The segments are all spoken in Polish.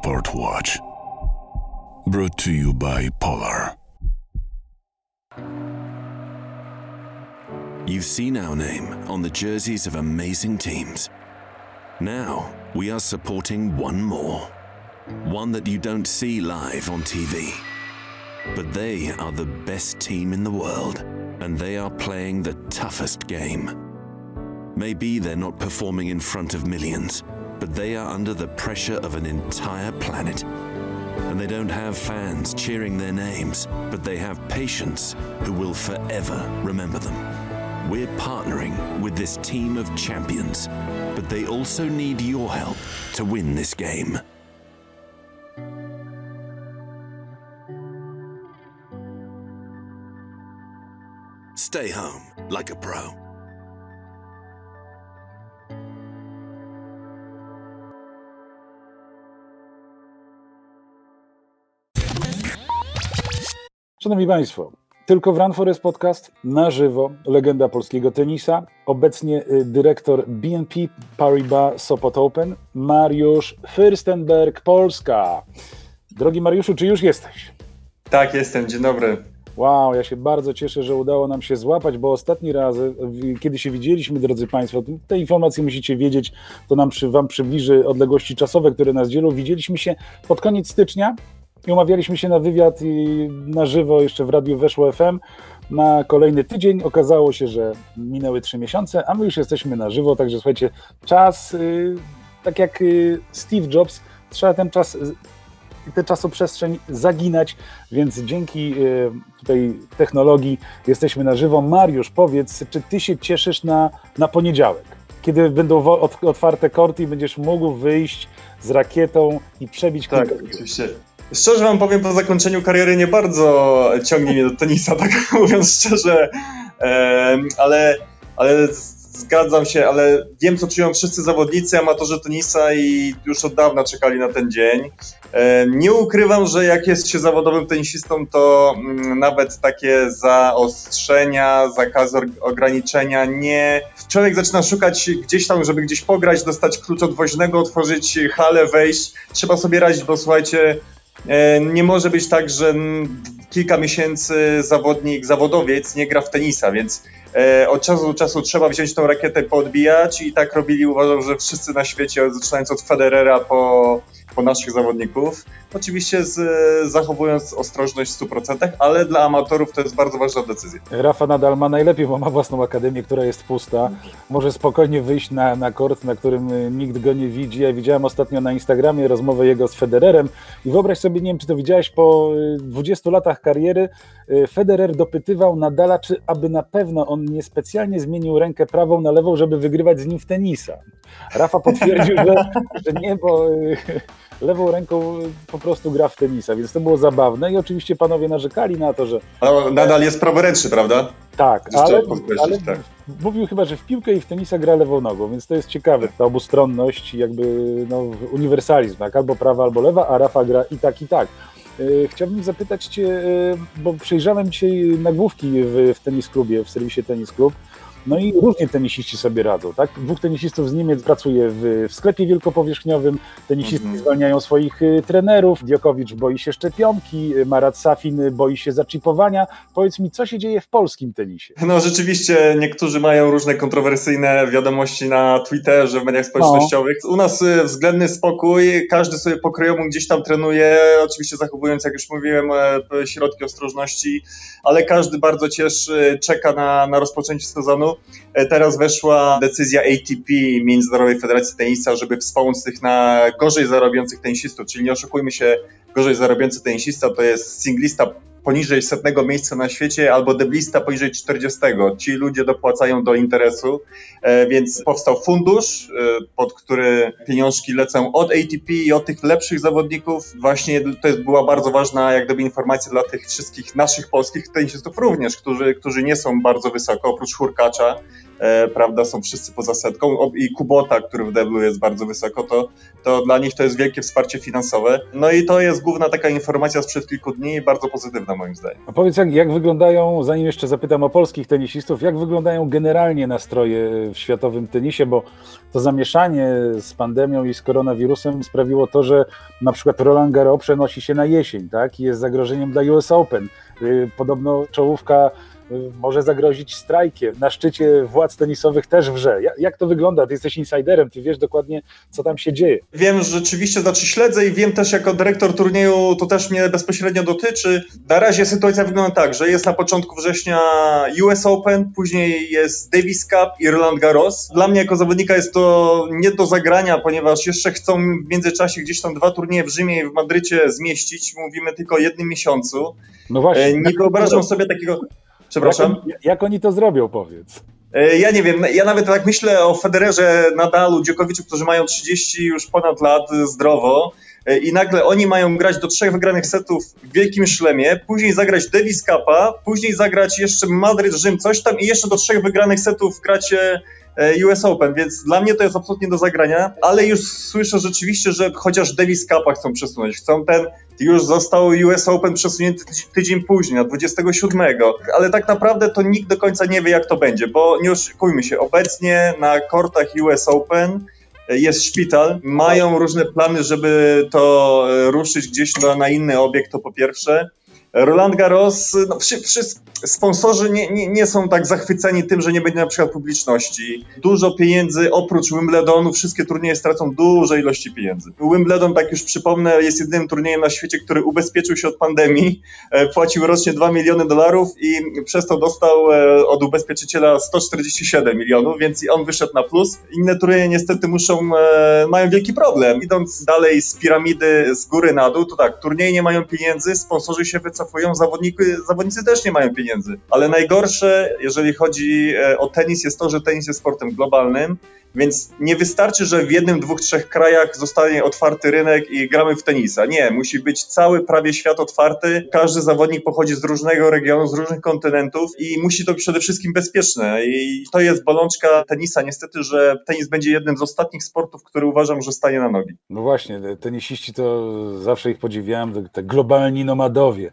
Multisport Watch. Brought to you by Polar. You've seen our name on the jerseys of amazing teams. Now, we are supporting one more. One that you don't see live on TV. But they are the best team in the world, and they are playing the toughest game. Maybe they're not performing in front of millions, but they are under the pressure of an entire planet. And they don't have fans cheering their names, but they have patients who will forever remember them. We're partnering with this team of champions, but they also need your help to win this game. Stay home like a pro. Szanowni Państwo, tylko w Run Forest Podcast na żywo, legenda polskiego tenisa, obecnie y, dyrektor BNP Paribas Sopot Open, Mariusz Fürstenberg, Polska. Drogi Mariuszu, czy już jesteś? Tak, jestem, dzień dobry. Wow, ja się bardzo cieszę, że udało nam się złapać, bo ostatni raz, kiedy się widzieliśmy, drodzy Państwo, te informacje musicie wiedzieć, to nam przy, Wam przybliży odległości czasowe, które nas dzielą. Widzieliśmy się pod koniec stycznia, i umawialiśmy się na wywiad i na żywo jeszcze w Radiu Weszło FM na kolejny tydzień. Okazało się, że minęły trzy miesiące, a my już jesteśmy na żywo, także słuchajcie, czas, yy, tak jak yy, Steve Jobs, trzeba ten czas, yy, tę czasoprzestrzeń zaginać, więc dzięki y, tutaj technologii jesteśmy na żywo. Mariusz, powiedz, czy ty się cieszysz na, na poniedziałek? Kiedy będą otwarte korty i będziesz mógł wyjść z rakietą i przebić Tak, oczywiście. Szczerze wam powiem, po zakończeniu kariery nie bardzo ciągnie mnie do tenisa, tak mówiąc szczerze, ale, ale zgadzam się, ale wiem, co czują wszyscy zawodnicy, amatorzy tenisa i już od dawna czekali na ten dzień. Nie ukrywam, że jak jest się zawodowym tenisistą, to mm, nawet takie zaostrzenia, zakazy, ograniczenia nie. Człowiek zaczyna szukać gdzieś tam, żeby gdzieś pograć, dostać klucz od woźnego, otworzyć halę, wejść. Trzeba sobie radzić, bo słuchajcie, nie może być tak, że kilka miesięcy zawodnik, zawodowiec nie gra w tenisa, więc e, od czasu do czasu trzeba wziąć tą rakietę, podbijać i tak robili, uważam, że wszyscy na świecie, zaczynając od Federera po po naszych zawodników. Oczywiście z, zachowując ostrożność w 100%, ale dla amatorów to jest bardzo ważna decyzja. Rafa nadal ma najlepiej, bo ma własną akademię, która jest pusta. Może spokojnie wyjść na, na kort, na którym y, nikt go nie widzi. Ja widziałem ostatnio na Instagramie rozmowę jego z Federerem i wyobraź sobie, nie wiem czy to widziałeś, po 20 y, latach kariery y, Federer dopytywał Nadala, czy aby na pewno on niespecjalnie zmienił rękę prawą na lewą, żeby wygrywać z nim w tenisa. Rafa potwierdził, że, że nie, bo lewą ręką po prostu gra w tenisa, więc to było zabawne i oczywiście panowie narzekali na to, że... No, nadal jest praworęczny, prawda? Tak, ale, ale tak. mówił chyba, że w piłkę i w tenisa gra lewą nogą, więc to jest ciekawe, ta obustronność, jakby no, uniwersalizm, tak? albo prawa, albo lewa, a Rafa gra i tak, i tak. E, chciałbym zapytać Cię, e, bo przejrzałem dzisiaj nagłówki w, w tenis klubie, w serwisie Tenis Klub no i różnie tenisiści sobie radzą, tak? Dwóch tenisistów z Niemiec pracuje w, w sklepie wielkopowierzchniowym, tenisiści mm -hmm. zwalniają swoich y, trenerów, Diokowicz boi się szczepionki, y, Marat Safin boi się zaczipowania. Powiedz mi, co się dzieje w polskim tenisie? No rzeczywiście niektórzy mają różne kontrowersyjne wiadomości na Twitterze, w mediach społecznościowych. No. U nas y, względny spokój, każdy sobie pokrojomu gdzieś tam trenuje, oczywiście zachowując, jak już mówiłem, e, środki ostrożności, ale każdy bardzo cieszy, czeka na, na rozpoczęcie sezonu. E, teraz weszła decyzja ATP, Międzynarodowej Federacji Tenisa, żeby wspomóc tych na gorzej zarabiających tenisistów, czyli nie oszukujmy się, gorzej zarabiający tenisista to jest singlista poniżej setnego miejsca na świecie albo deblista poniżej 40. Ci ludzie dopłacają do interesu, e, więc powstał fundusz, e, pod który pieniążki lecą od ATP i od tych lepszych zawodników. Właśnie to jest była bardzo ważna jak gdyby informacja dla tych wszystkich naszych polskich tenisistów również, którzy, którzy nie są bardzo wysoko, oprócz Hurkacza, prawda, są wszyscy poza setką i Kubota, który w deblu jest bardzo wysoko, to, to dla nich to jest wielkie wsparcie finansowe. No i to jest główna taka informacja sprzed kilku dni, bardzo pozytywna moim zdaniem. A powiedz, jak, jak wyglądają, zanim jeszcze zapytam o polskich tenisistów, jak wyglądają generalnie nastroje w światowym tenisie, bo to zamieszanie z pandemią i z koronawirusem sprawiło to, że na przykład Roland Garros przenosi się na jesień, tak? I jest zagrożeniem dla US Open. Y, podobno czołówka może zagrozić strajkiem. Na szczycie władz tenisowych też wrze. Jak to wygląda? Ty jesteś insiderem, ty wiesz dokładnie, co tam się dzieje. Wiem, że rzeczywiście, znaczy śledzę i wiem też jako dyrektor turnieju, to też mnie bezpośrednio dotyczy. Na razie sytuacja wygląda tak, że jest na początku września US Open, później jest Davis Cup i Roland Garros. Dla mnie jako zawodnika jest to nie do zagrania, ponieważ jeszcze chcą w międzyczasie gdzieś tam dwa turnieje w Rzymie i w Madrycie zmieścić. Mówimy tylko o jednym miesiącu. No właśnie. E, nie wyobrażam sobie takiego. Przepraszam. Jak, jak oni to zrobią, powiedz? E, ja nie wiem, ja nawet tak myślę o Federerze, Nadalu, Dziokowiczu, którzy mają 30 już ponad lat zdrowo e, i nagle oni mają grać do trzech wygranych setów w wielkim szlemie, później zagrać Davis Cupa, później zagrać jeszcze Madryt, Rzym, coś tam i jeszcze do trzech wygranych setów gracie US Open, więc dla mnie to jest absolutnie do zagrania, ale już słyszę rzeczywiście, że chociaż Davis Cupa chcą przesunąć, chcą ten, już został US Open przesunięty tydzień później, na 27, ale tak naprawdę to nikt do końca nie wie jak to będzie, bo nie oszukujmy się, obecnie na kortach US Open e, jest szpital, mają różne plany, żeby to e, ruszyć gdzieś na, na inny obiekt, to po pierwsze. Roland Garros, no, wszyscy sponsorzy nie, nie, nie, są tak zachwyceni tym, że nie będzie na przykład publiczności. Dużo pieniędzy, oprócz Wimbledonu, wszystkie turnieje stracą duże ilości pieniędzy. Wimbledon, tak już przypomnę, jest jedynym turniejem na świecie, który ubezpieczył się od pandemii, e, płacił rocznie 2 miliony dolarów i przez to dostał e, od ubezpieczyciela 147 milionów, więc on wyszedł na plus. Inne turnieje niestety muszą, e, mają wielki problem. Idąc dalej z piramidy z góry na dół, to tak, turnieje nie mają pieniędzy, sponsorzy się wycofują, wycofują, zawodnicy, zawodnicy też nie mają pieniędzy. Ale najgorsze, jeżeli chodzi e, o tenis, jest to, że tenis jest sportem globalnym więc nie wystarczy, że w jednym, dwóch, trzech krajach zostanie otwarty rynek i gramy w tenisa. Nie, musi być cały prawie świat otwarty. Każdy zawodnik pochodzi z różnego regionu, z różnych kontynentów i musi to być przede wszystkim bezpieczne. I to jest bolączka tenisa. Niestety, że tenis będzie jednym z ostatnich sportów, który uważam, że stanie na nogi. No właśnie, tenisiści to zawsze ich podziwiałem, te globalni nomadowie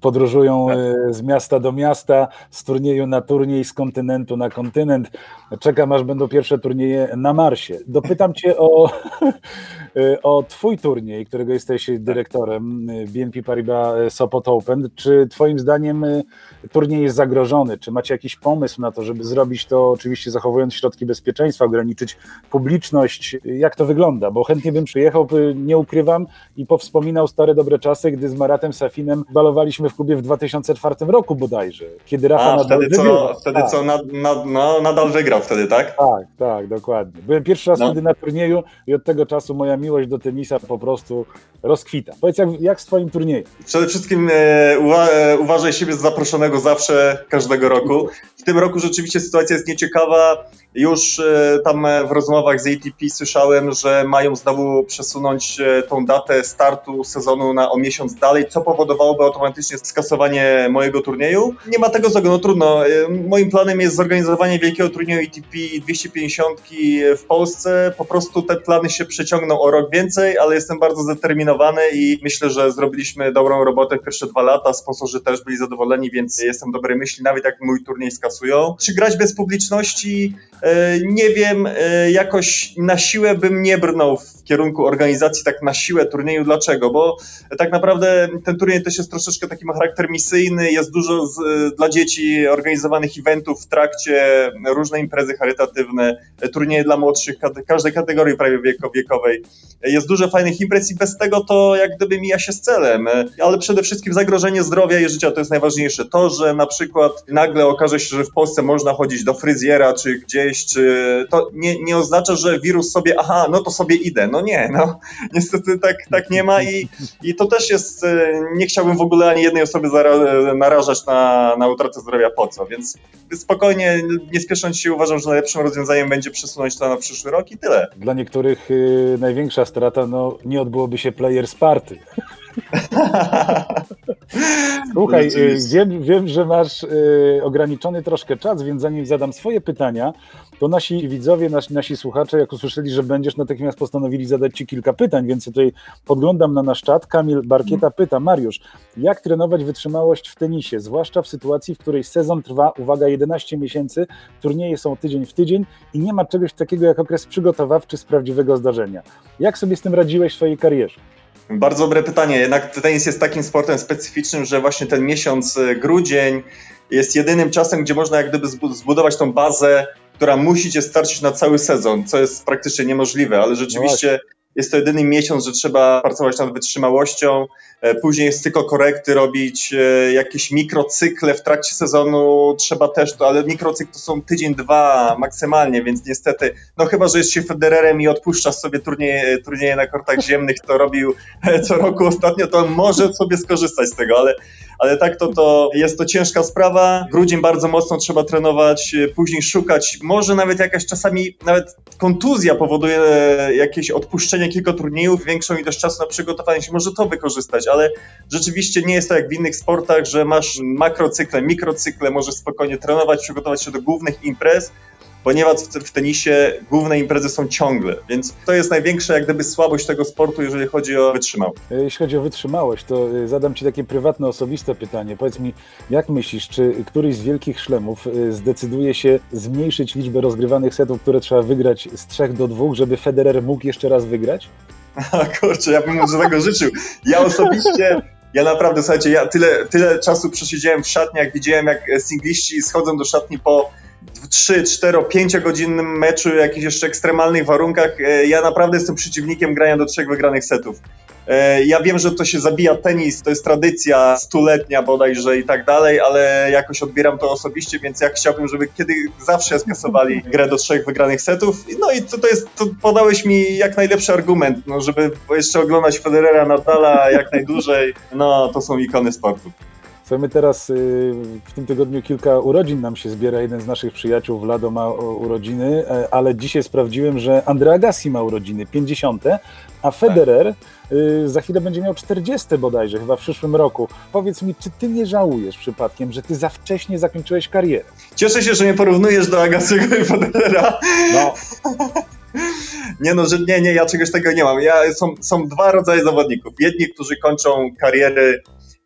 podróżują tak. E, z miasta do miasta, z turnieju na turniej, z kontynentu na kontynent. Czekam, aż będą pierwsze turnieje na Marsie. Dopytam Cię o, o Twój turniej, którego jesteś dyrektorem, e, BNP Paribas Sopot Open. Czy Twoim zdaniem turniej jest zagrożony? Czy macie jakiś pomysł na to, żeby zrobić to, oczywiście zachowując środki bezpieczeństwa, ograniczyć publiczność? Jak to wygląda? Bo chętnie bym przyjechał, nie ukrywam, i powspominał stare dobre czasy, gdy z Maratem Safinem balowaliśmy w klubie w 2004 roku bodajże, kiedy Rafa A, nadal wtedy wygrał. Co, wtedy tak. co no, nadal wygrał wtedy, tak? Tak, tak, dokładnie. Byłem pierwszy raz no. wtedy na turnieju i od tego czasu moja miłość do tenisa po prostu rozkwita. Powiedz, jak, jak z twoim turniejem? Przede wszystkim e, uwa e, uważaj siebie za zaproszonego zawsze, każdego roku. W tym roku rzeczywiście sytuacja jest nieciekawa. Już e, tam w rozmowach z ATP słyszałem, że mają znowu przesunąć e, tą datę startu sezonu na o miesiąc dalej, co powodowałoby automatycznie skasowanie mojego turnieju. Nie ma tego złego, no trudno. E, moim planem jest zorganizowanie wielkiego turnieju ATP 250 w Polsce. Po prostu te plany się przeciągną o rok więcej, ale jestem bardzo zdeterminowany i myślę, że zrobiliśmy dobrą robotę pierwsze dwa lata. Sponsorzy też byli zadowoleni, więc jestem dobrej myśli, nawet jak mój turniej skasują. Czy grać bez publiczności? E, nie wiem, e, jakoś na siłę bym nie brnął w kierunku organizacji tak na siłę turnieju. Dlaczego? Bo tak naprawdę ten turniej też jest troszeczkę taki ma charakter misyjny, jest dużo z, dla dzieci organizowanych eventów w trakcie, różne imprezy charytatywne, turnieje dla młodszych, każdej kategorii prawie wiekowej. Jest dużo fajnych imprez i bez tego to jak gdyby mija się z celem. Ale przede wszystkim zagrożenie zdrowia i życia to jest najważniejsze. To, że na przykład nagle okaże się, że w Polsce można chodzić do fryzjera czy gdzieś, czy to nie, nie oznacza, że wirus sobie, aha, no to sobie idę. No nie, no niestety tak, tak nie ma i, i to też jest, e, nie chciałbym w ogóle ani jednej osoby narażać na, na utratę zdrowia po co, więc spokojnie, nie spiesząc się, uważam, że najlepszym rozwiązaniem będzie przesunąć to na przyszły rok i tyle. Dla niektórych y, największa strata, no nie odbyłoby się Players Party. Słuchaj, y, wiem, wiem, że masz y, ograniczony troszkę czas, więc zanim zadam swoje pytania, to nasi widzowie, nasi, nasi słuchacze, jak usłyszeli, że będziesz, natychmiast postanowili zadać Ci kilka pytań, więc tutaj podglądam na nasz czat. Kamil Barkieta pyta, Mariusz, jak trenować wytrzymałość w tenisie, zwłaszcza w sytuacji, w której sezon trwa, uwaga, 11 miesięcy, turnieje są tydzień w tydzień i nie ma czegoś takiego jak okres przygotowawczy z prawdziwego zdarzenia. Jak sobie z tym radziłeś w swojej karierze? Bardzo dobre pytanie. Jednak tenis jest takim sportem specyficznym, że właśnie ten miesiąc, e, grudzień, jest jedynym czasem, gdzie można jak gdyby zbudować tą bazę, która musi cię starczyć na cały sezon, co jest praktycznie niemożliwe, ale rzeczywiście no jest to jedyny miesiąc, że trzeba pracować nad wytrzymałością. E, później jest tylko korekty robić, e, jakieś mikrocykle w trakcie sezonu trzeba też to, ale mikrocykl to są tydzień, dwa maksymalnie, więc niestety, no chyba, że jest się Federerem i odpuszcza sobie turnieje, turnieje na kortach ziemnych, to robił co roku ostatnio, to może sobie skorzystać z tego, ale ale tak to, to jest to ciężka sprawa. Grudzień bardzo mocno trzeba trenować, e, później szukać. Może nawet jakaś czasami, nawet kontuzja powoduje jakieś odpuszczenie kilku turniejów, większą ilość czasu na przygotowanie się, może to wykorzystać, ale rzeczywiście nie jest to jak w innych sportach, że masz makrocykle, mikrocykle, możesz spokojnie trenować, przygotować się do głównych imprez, ponieważ w, tenisie główne imprezy są ciągle, więc to jest największa jak gdyby słabość tego sportu, jeżeli chodzi o wytrzymałość. E, jeśli chodzi o wytrzymałość, to e, zadam Ci takie prywatne, osobiste pytanie. Powiedz mi, jak myślisz, czy któryś z wielkich szlemów e, zdecyduje się zmniejszyć liczbę rozgrywanych setów, które trzeba wygrać z trzech do dwóch, żeby Federer mógł jeszcze raz wygrać? A kurczę, ja bym mu tego życzył. Ja osobiście ja naprawdę, słuchajcie, ja tyle, tyle czasu przesiedziałem w szatniach, widziałem jak singliści schodzą do szatni po 3, 4, 5 godzinnym meczu, jakichś jeszcze ekstremalnych warunkach, e, ja naprawdę jestem przeciwnikiem grania do trzech wygranych setów. E, ja wiem, że to się zabija tenis, to jest tradycja stuletnia bodajże i tak dalej, ale jakoś odbieram to osobiście, więc ja chciałbym, żeby kiedy zawsze skasowali grę do trzech wygranych setów. No i to, to jest, to podałeś mi jak najlepszy argument, no, żeby jeszcze oglądać Federera Nadala jak najdłużej. No, to są ikony sportu. My teraz y, w tym tygodniu kilka urodzin nam się zbiera. Jeden z naszych przyjaciół, Vlado, ma urodziny, e, ale dzisiaj sprawdziłem, że Andrea Agassi ma urodziny, 50, a Federer y, za chwilę będzie miał 40 bodajże, chyba w przyszłym roku. Powiedz mi, czy ty nie żałujesz przypadkiem, że ty za wcześnie zakończyłeś karierę? Cieszę się, że mnie porównujesz do Agassiego i Federera. No. Nie no, że nie, nie, ja czegoś takiego nie mam. Ja, są, są dwa rodzaje zawodników. Jedni, którzy kończą kariery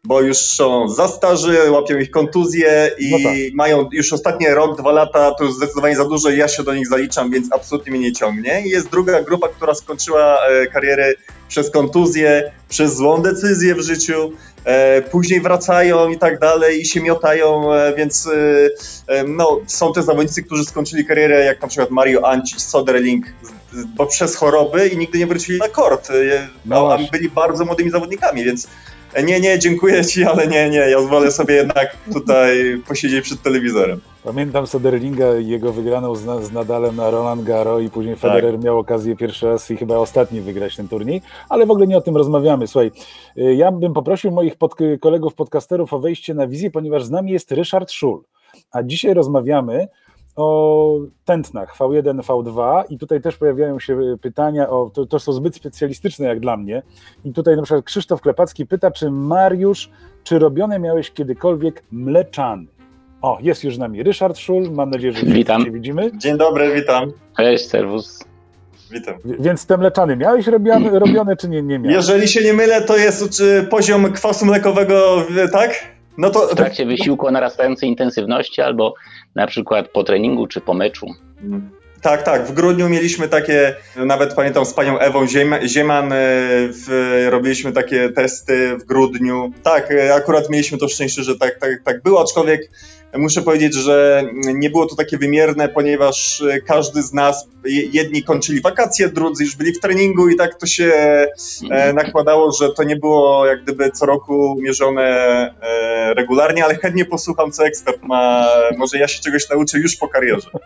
bo już są za starzy, łapią ich kontuzje i no tak. mają już ostatnie rok, dwa lata, to już zdecydowanie za dużo i ja się do nich zaliczam, więc absolutnie mnie nie ciągnie. I jest druga grupa, która skończyła e, karierę przez kontuzję, przez złą decyzję w życiu, e, później wracają i tak dalej i się miotają, e, więc no, są te zawodnicy, którzy skończyli karierę, jak na przykład Mario Ancic, Soderling, bo przez choroby i nigdy nie wrócili na kort, no, a byli bardzo młodymi zawodnikami, więc nie, nie, dziękuję ci, ale nie, nie, ja wolę sobie jednak tutaj posiedzieć przed telewizorem. Pamiętam Soderlinga i jego wygraną z, z Nadalem na Roland Garo i później Federer tak. miał okazję pierwszy raz i chyba ostatni wygrać ten turniej, ale w ogóle nie o tym rozmawiamy. Słuchaj, y, ja bym poprosił moich pod, kolegów podcasterów o wejście na wizję, ponieważ z nami jest Ryszard Szul, a dzisiaj rozmawiamy o tętnach V1, V2 i tutaj też pojawiają się pytania, o, to, to są zbyt specjalistyczne jak dla mnie i tutaj na przykład Krzysztof Klepacki pyta, czy Mariusz, czy robione miałeś kiedykolwiek mleczany? O, jest już z nami Ryszard Szul, mam nadzieję, że witam. się widzimy. Dzień dobry, witam. Cześć, serwus. Witam. Więc te mleczany miałeś robione, robione czy nie, nie miałeś? Jeżeli się nie mylę, to jest poziom kwasu mlekowego, tak? No to... W trakcie wysiłku o narastającej intensywności albo na przykład po treningu czy po meczu. Tak, tak. W grudniu mieliśmy takie, nawet pamiętam z panią Ewą Zieman, e, w, robiliśmy takie testy w grudniu. Tak, e, akurat mieliśmy to szczęście, że tak, tak, tak było, aczkolwiek Muszę powiedzieć, że nie było to takie wymierne, ponieważ każdy z nas, jedni kończyli wakacje, drudzy już byli w treningu i tak to się e, mhm. nakładało, że to nie było jak gdyby co roku mierzone e, regularnie, ale chętnie posłucham, co ekspert ma. Może ja się czegoś nauczę już po karierze.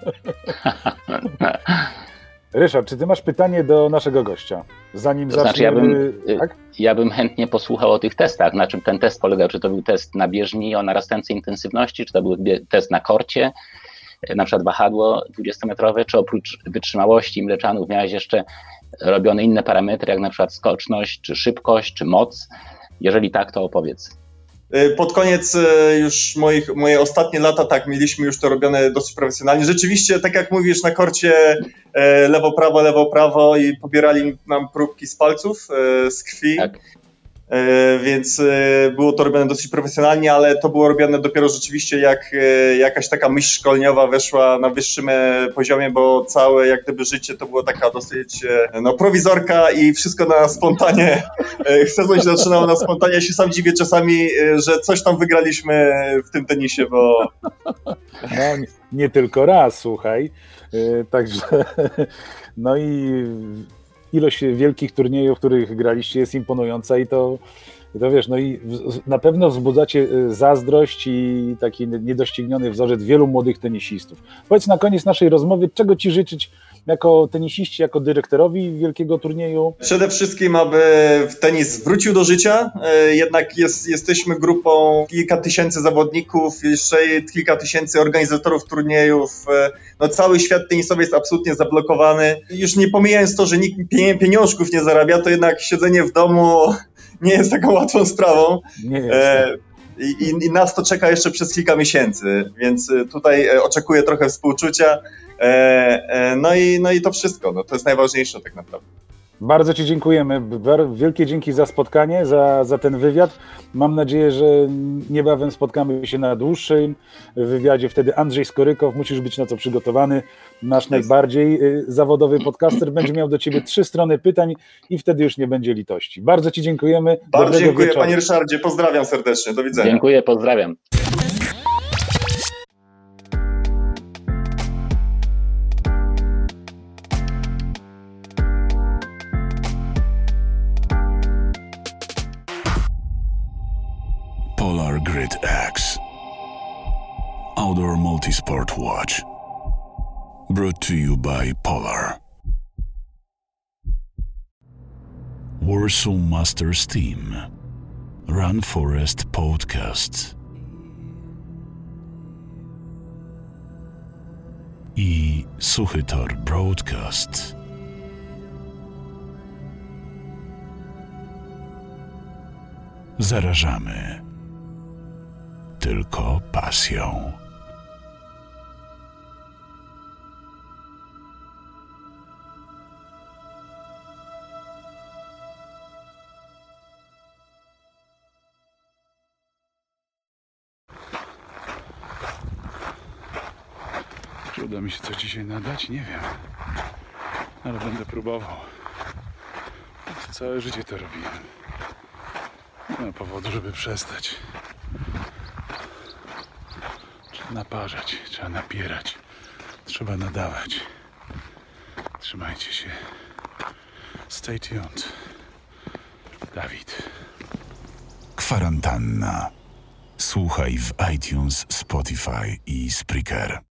Ryszard, czy ty masz pytanie do naszego gościa? Zanim to znaczy, ja bym, y, tak? ja bym chętnie posłuchał o tych testach. Na czym ten test polegał? Czy to był test na bieżni o narastającej intensywności, czy to był test na korcie, y, na przykład wahadło 20-metrowe, czy oprócz wytrzymałości mleczanów miałeś jeszcze robione inne parametry, jak na przykład skoczność, czy szybkość, czy moc? Jeżeli tak, to opowiedz. Y, pod koniec y, już moich, moje ostatnie lata, tak, mieliśmy już to robione dosyć profesjonalnie. Rzeczywiście, tak jak mówisz, na korcie e, lewo-prawo, lewo-prawo i pobierali nam próbki z palców, z krwi. Tak. E, Więc e, było to robione dosyć profesjonalnie, ale to było robione dopiero rzeczywiście jak e, jakaś taka myśl szkoleniowa weszła na wyższym poziomie, bo całe jak gdyby życie to była taka dosyć no, prowizorka i wszystko na spontanie. Sezon się zaczynał na spontanie. Ja się sam dziwię czasami, że coś tam wygraliśmy w tym tenisie, bo No, nie, nie tylko raz, słuchaj. Także, no i ilość wielkich turniejów, w których graliście jest imponująca i to, i to wiesz, no i na pewno wzbudzacie y, zazdrość i taki niedościgniony wzorzec wielu młodych tenisistów. Powiedz na koniec naszej rozmowy, czego Ci życzyć jako tenisiści, jako dyrektorowi wielkiego turnieju? Przede wszystkim, aby tenis wrócił do życia. E, Jednak jest, jesteśmy grupą kilka tysięcy zawodników, jeszcze kilka tysięcy organizatorów turniejów. E, No, cały świat tenisowy jest absolutnie zablokowany. Już nie pomijając to, że nikt pie- pieniążków nie zarabia, to jednak siedzenie w domu nie jest taką łatwą sprawą. Nie jest. E, I, i- nas to czeka jeszcze przez kilka miesięcy, więc e, tutaj e, oczekuję trochę współczucia. E, e, No i, no i to wszystko. No, to jest najważniejsze tak naprawdę. Bardzo Ci dziękujemy. Wielkie dzięki za spotkanie, za, za ten wywiad. Mam nadzieję, że niebawem spotkamy się na dłuższym wywiadzie. Wtedy Andrzej Skorykow, musisz być na to przygotowany. Nasz najbardziej y, zawodowy podcaster będzie miał do Ciebie trzy strony pytań i wtedy już nie będzie litości. Bardzo Ci dziękujemy. Bardzo Dobrego dziękuję wieczoru. panie Ryszardzie, pozdrawiam serdecznie, do widzenia. Dziękuję, pozdrawiam. Outdoor Multisport Watch. Brought to you by Polar. Warsaw Masters Team. Run Forest Podcast. I Suchy Tor Broadcast. Zarażamy tylko pasją. Uda mi się coś dzisiaj nadać? Nie wiem. Ale będę próbował. Całe życie to robiłem. Nie ma powodu, żeby przestać. Trzeba naparzać, trzeba napierać, trzeba nadawać. Trzymajcie się. Stay tuned. Dawid. Kwarantanna. Słuchaj w iTunes, Spotify i Spreaker.